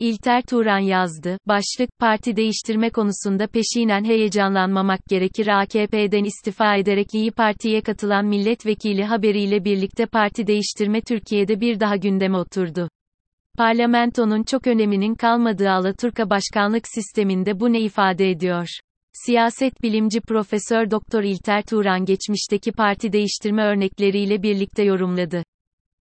İlter Turan yazdı. Başlık, parti değiştirme konusunda peşinen heyecanlanmamak gerekir. AKP'den istifa ederek İyi Parti'ye katılan milletvekili haberiyle birlikte parti değiştirme Türkiye'de bir daha gündeme oturdu. Parlamentonun çok öneminin kalmadığı Alaturka başkanlık sisteminde bu ne ifade ediyor? Siyaset bilimci Profesör Doktor İlter Turan geçmişteki parti değiştirme örnekleriyle birlikte yorumladı.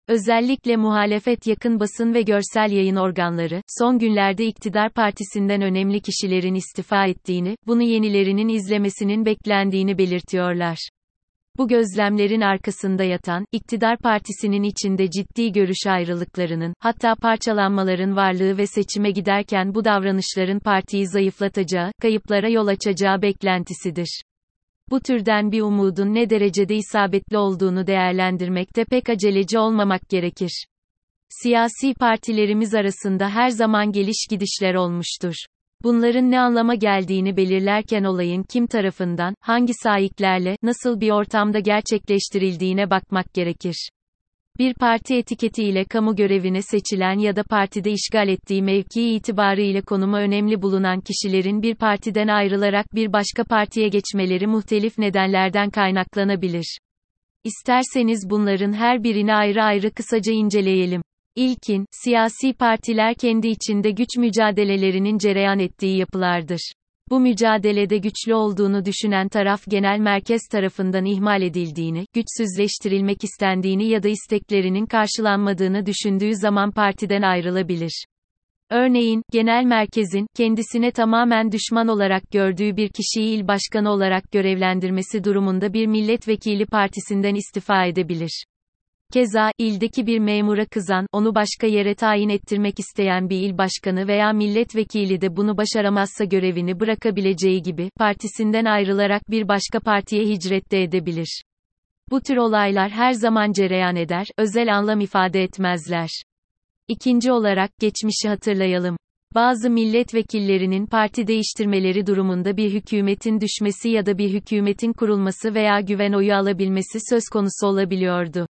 Özellikle muhalefet yakın basın ve görsel yayın organları, son günlerde iktidar partisinden önemli kişilerin istifa ettiğini, bunu yenilerinin izlemesinin beklendiğini belirtiyorlar. Bu gözlemlerin arkasında yatan, iktidar partisinin içinde ciddi görüş ayrılıklarının, hatta parçalanmaların varlığı ve seçime giderken bu davranışların partiyi zayıflatacağı, kayıplara yol açacağı beklentisidir. Bu türden bir umudun ne derecede isabetli olduğunu değerlendirmekte pek aceleci olmamak gerekir. Siyasi partilerimiz arasında her zaman geliş gidişler olmuştur. Bunların ne anlama geldiğini belirlerken olayın kim tarafından, hangi sahiplerle, nasıl bir ortamda gerçekleştirildiğine bakmak gerekir. Bir parti etiketiyle kamu görevine seçilen ya da partide işgal ettiği mevki itibarıyla konumu önemli bulunan kişilerin bir partiden ayrılarak bir başka partiye geçmeleri muhtelif nedenlerden kaynaklanabilir. İsterseniz bunların her birini ayrı ayrı kısaca inceleyelim. İlkin, siyasi partiler kendi içinde güç mücadelelerinin cereyan ettiği yapılardır. Bu mücadelede güçlü olduğunu düşünen taraf genel merkez tarafından ihmal edildiğini, güçsüzleştirilmek istendiğini ya da isteklerinin karşılanmadığını düşündüğü zaman partiden ayrılabilir. Örneğin, genel merkezin, kendisine tamamen düşman olarak gördüğü bir kişiyi il başkanı olarak görevlendirmesi durumunda bir milletvekili partisinden istifa edebilir. Keza, ildeki bir memura kızan, onu başka yere tayin ettirmek isteyen bir il başkanı veya milletvekili de bunu başaramazsa görevini bırakabileceği gibi, partisinden ayrılarak bir başka partiye hicret de edebilir. Bu tür olaylar her zaman cereyan eder, özel anlam ifade etmezler. İkinci olarak, geçmişi hatırlayalım. Bazı milletvekillerinin parti değiştirmeleri durumunda bir hükümetin düşmesi ya da bir hükümetin kurulması veya güven oyu alabilmesi söz konusu olabiliyordu.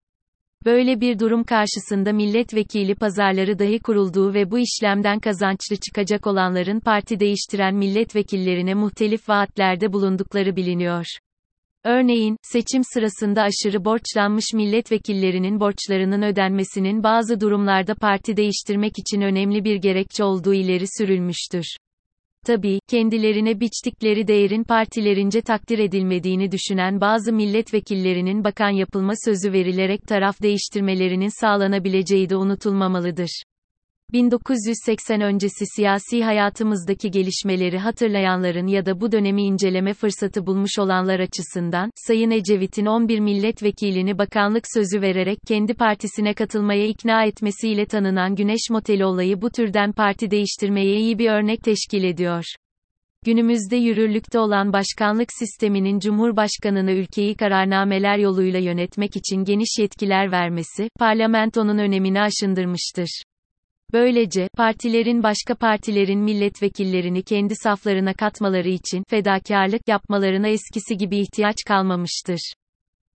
Böyle bir durum karşısında milletvekili pazarları dahi kurulduğu ve bu işlemden kazançlı çıkacak olanların parti değiştiren milletvekillerine muhtelif vaatlerde bulundukları biliniyor. Örneğin, seçim sırasında aşırı borçlanmış milletvekillerinin borçlarının ödenmesinin bazı durumlarda parti değiştirmek için önemli bir gerekçe olduğu ileri sürülmüştür. Tabii, kendilerine biçtikleri değerin partilerince takdir edilmediğini düşünen bazı milletvekillerinin bakan yapılma sözü verilerek taraf değiştirmelerinin sağlanabileceği de unutulmamalıdır. 1980 öncesi siyasi hayatımızdaki gelişmeleri hatırlayanların ya da bu dönemi inceleme fırsatı bulmuş olanlar açısından, Sayın Ecevit'in 11 milletvekilini bakanlık sözü vererek kendi partisine katılmaya ikna etmesiyle tanınan Güneş Moteli olayı bu türden parti değiştirmeye iyi bir örnek teşkil ediyor. Günümüzde yürürlükte olan başkanlık sisteminin Cumhurbaşkanını ülkeyi kararnameler yoluyla yönetmek için geniş yetkiler vermesi, parlamentonun önemini aşındırmıştır. Böylece, partilerin başka partilerin milletvekillerini kendi saflarına katmaları için fedakarlık yapmalarına eskisi gibi ihtiyaç kalmamıştır.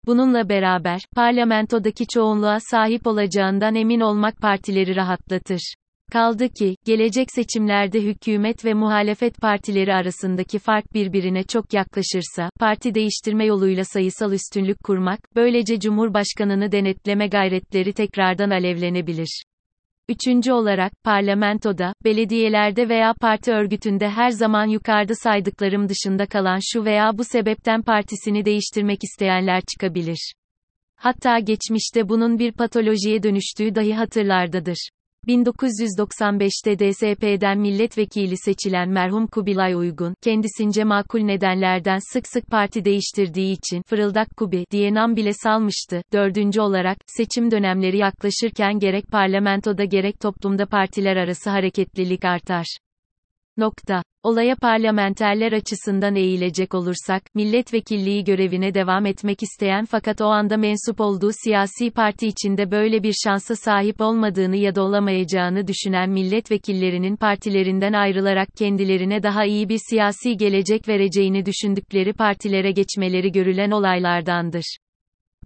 Bununla beraber, parlamentodaki çoğunluğa sahip olacağından emin olmak partileri rahatlatır. Kaldı ki, gelecek seçimlerde hükümet ve muhalefet partileri arasındaki fark birbirine çok yaklaşırsa, parti değiştirme yoluyla sayısal üstünlük kurmak, böylece Cumhurbaşkanını denetleme gayretleri tekrardan alevlenebilir. Üçüncü olarak, parlamentoda, belediyelerde veya parti örgütünde her zaman yukarıda saydıklarım dışında kalan şu veya bu sebepten partisini değiştirmek isteyenler çıkabilir. Hatta geçmişte bunun bir patolojiye dönüştüğü dahi hatırlardadır. 1995'te DSP'den milletvekili seçilen merhum Kubilay Uygun, kendisince makul nedenlerden sık sık parti değiştirdiği için fırıldak Kubi diye nam bile salmıştı. Dördüncü olarak, seçim dönemleri yaklaşırken gerek parlamentoda gerek toplumda partiler arası hareketlilik artar. Nokta. Olaya parlamenterler açısından eğilecek olursak, milletvekilliği görevine devam etmek isteyen fakat o anda mensup olduğu siyasi parti içinde böyle bir şansa sahip olmadığını ya da olamayacağını düşünen milletvekillerinin partilerinden ayrılarak kendilerine daha iyi bir siyasi gelecek vereceğini düşündükleri partilere geçmeleri görülen olaylardandır.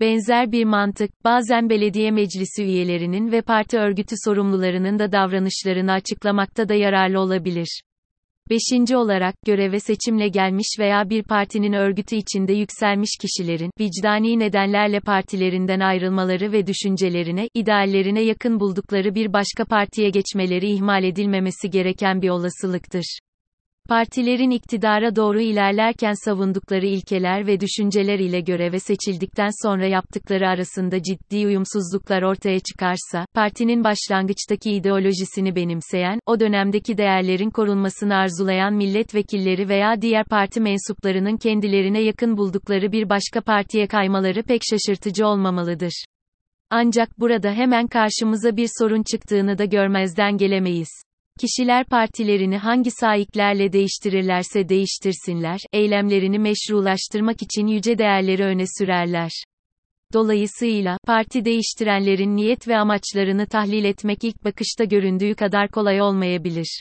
Benzer bir mantık, bazen belediye meclisi üyelerinin ve parti örgütü sorumlularının da davranışlarını açıklamakta da yararlı olabilir. Beşinci olarak, göreve seçimle gelmiş veya bir partinin örgütü içinde yükselmiş kişilerin, vicdani nedenlerle partilerinden ayrılmaları ve düşüncelerine, ideallerine yakın buldukları bir başka partiye geçmeleri ihmal edilmemesi gereken bir olasılıktır. Partilerin iktidara doğru ilerlerken savundukları ilkeler ve düşünceler ile göreve seçildikten sonra yaptıkları arasında ciddi uyumsuzluklar ortaya çıkarsa, partinin başlangıçtaki ideolojisini benimseyen, o dönemdeki değerlerin korunmasını arzulayan milletvekilleri veya diğer parti mensuplarının kendilerine yakın buldukları bir başka partiye kaymaları pek şaşırtıcı olmamalıdır. Ancak burada hemen karşımıza bir sorun çıktığını da görmezden gelemeyiz. Kişiler partilerini hangi sahiplerle değiştirirlerse değiştirsinler, eylemlerini meşrulaştırmak için yüce değerleri öne sürerler. Dolayısıyla, parti değiştirenlerin niyet ve amaçlarını tahlil etmek ilk bakışta göründüğü kadar kolay olmayabilir.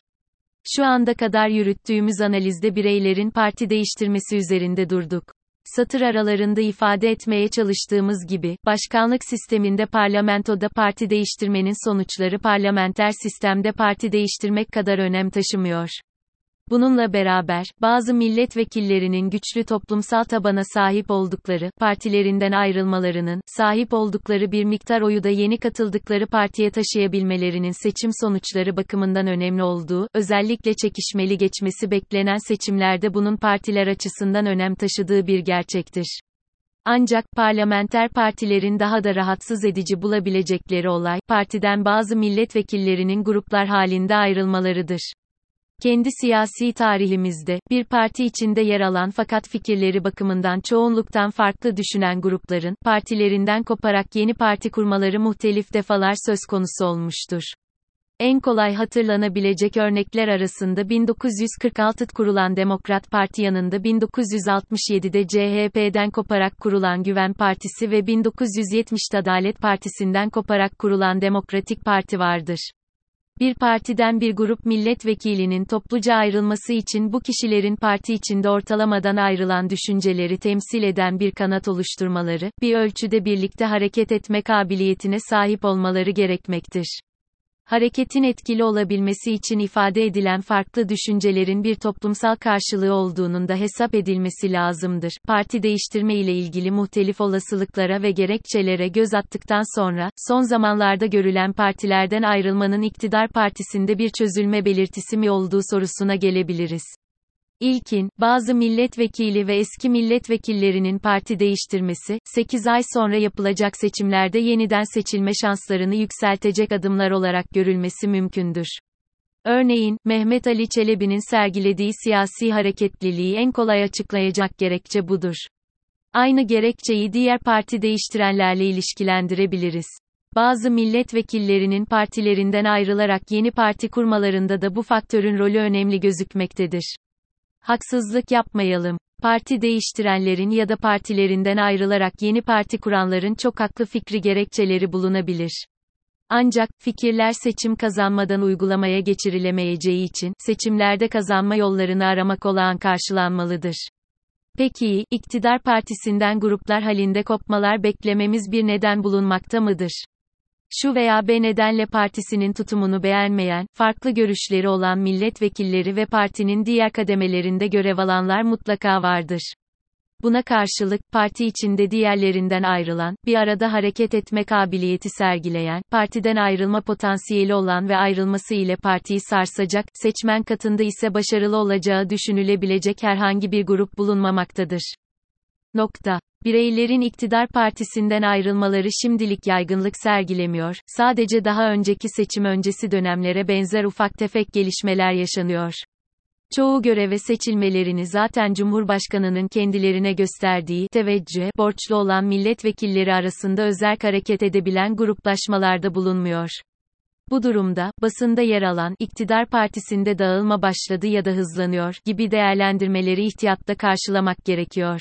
Şu anda kadar yürüttüğümüz analizde bireylerin parti değiştirmesi üzerinde durduk satır aralarında ifade etmeye çalıştığımız gibi, başkanlık sisteminde parlamentoda parti değiştirmenin sonuçları parlamenter sistemde parti değiştirmek kadar önem taşımıyor. Bununla beraber, bazı milletvekillerinin güçlü toplumsal tabana sahip oldukları, partilerinden ayrılmalarının, sahip oldukları bir miktar oyu da yeni katıldıkları partiye taşıyabilmelerinin seçim sonuçları bakımından önemli olduğu, özellikle çekişmeli geçmesi beklenen seçimlerde bunun partiler açısından önem taşıdığı bir gerçektir. Ancak, parlamenter partilerin daha da rahatsız edici bulabilecekleri olay, partiden bazı milletvekillerinin gruplar halinde ayrılmalarıdır. Kendi siyasi tarihimizde, bir parti içinde yer alan fakat fikirleri bakımından çoğunluktan farklı düşünen grupların, partilerinden koparak yeni parti kurmaları muhtelif defalar söz konusu olmuştur. En kolay hatırlanabilecek örnekler arasında 1946'da kurulan Demokrat Parti yanında 1967'de CHP'den koparak kurulan Güven Partisi ve 1970'de Adalet Partisi'nden koparak kurulan Demokratik Parti vardır. Bir partiden bir grup milletvekilinin topluca ayrılması için bu kişilerin parti içinde ortalamadan ayrılan düşünceleri temsil eden bir kanat oluşturmaları, bir ölçüde birlikte hareket etme kabiliyetine sahip olmaları gerekmektir. Hareketin etkili olabilmesi için ifade edilen farklı düşüncelerin bir toplumsal karşılığı olduğunun da hesap edilmesi lazımdır. Parti değiştirme ile ilgili muhtelif olasılıklara ve gerekçelere göz attıktan sonra, son zamanlarda görülen partilerden ayrılmanın iktidar partisinde bir çözülme belirtisi mi olduğu sorusuna gelebiliriz. İlkin, bazı milletvekili ve eski milletvekillerinin parti değiştirmesi, 8 ay sonra yapılacak seçimlerde yeniden seçilme şanslarını yükseltecek adımlar olarak görülmesi mümkündür. Örneğin, Mehmet Ali Çelebi'nin sergilediği siyasi hareketliliği en kolay açıklayacak gerekçe budur. Aynı gerekçeyi diğer parti değiştirenlerle ilişkilendirebiliriz. Bazı milletvekillerinin partilerinden ayrılarak yeni parti kurmalarında da bu faktörün rolü önemli gözükmektedir. Haksızlık yapmayalım. Parti değiştirenlerin ya da partilerinden ayrılarak yeni parti kuranların çok haklı fikri gerekçeleri bulunabilir. Ancak, fikirler seçim kazanmadan uygulamaya geçirilemeyeceği için, seçimlerde kazanma yollarını aramak olağan karşılanmalıdır. Peki, iktidar partisinden gruplar halinde kopmalar beklememiz bir neden bulunmakta mıdır? Şu veya B nedenle partisinin tutumunu beğenmeyen, farklı görüşleri olan milletvekilleri ve partinin diğer kademelerinde görev alanlar mutlaka vardır. Buna karşılık, parti içinde diğerlerinden ayrılan, bir arada hareket etme kabiliyeti sergileyen, partiden ayrılma potansiyeli olan ve ayrılması ile partiyi sarsacak, seçmen katında ise başarılı olacağı düşünülebilecek herhangi bir grup bulunmamaktadır. Nokta. Bireylerin iktidar partisinden ayrılmaları şimdilik yaygınlık sergilemiyor, sadece daha önceki seçim öncesi dönemlere benzer ufak tefek gelişmeler yaşanıyor. Çoğu göreve seçilmelerini zaten Cumhurbaşkanının kendilerine gösterdiği teveccühe borçlu olan milletvekilleri arasında özel hareket edebilen gruplaşmalarda bulunmuyor. Bu durumda, basında yer alan, iktidar partisinde dağılma başladı ya da hızlanıyor, gibi değerlendirmeleri ihtiyatla karşılamak gerekiyor.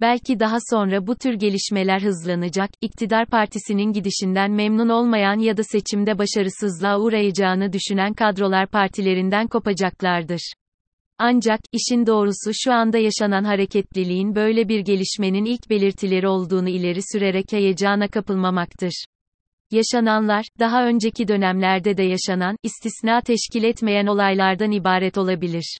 Belki daha sonra bu tür gelişmeler hızlanacak, iktidar partisinin gidişinden memnun olmayan ya da seçimde başarısızlığa uğrayacağını düşünen kadrolar partilerinden kopacaklardır. Ancak, işin doğrusu şu anda yaşanan hareketliliğin böyle bir gelişmenin ilk belirtileri olduğunu ileri sürerek heyecana kapılmamaktır. Yaşananlar, daha önceki dönemlerde de yaşanan, istisna teşkil etmeyen olaylardan ibaret olabilir.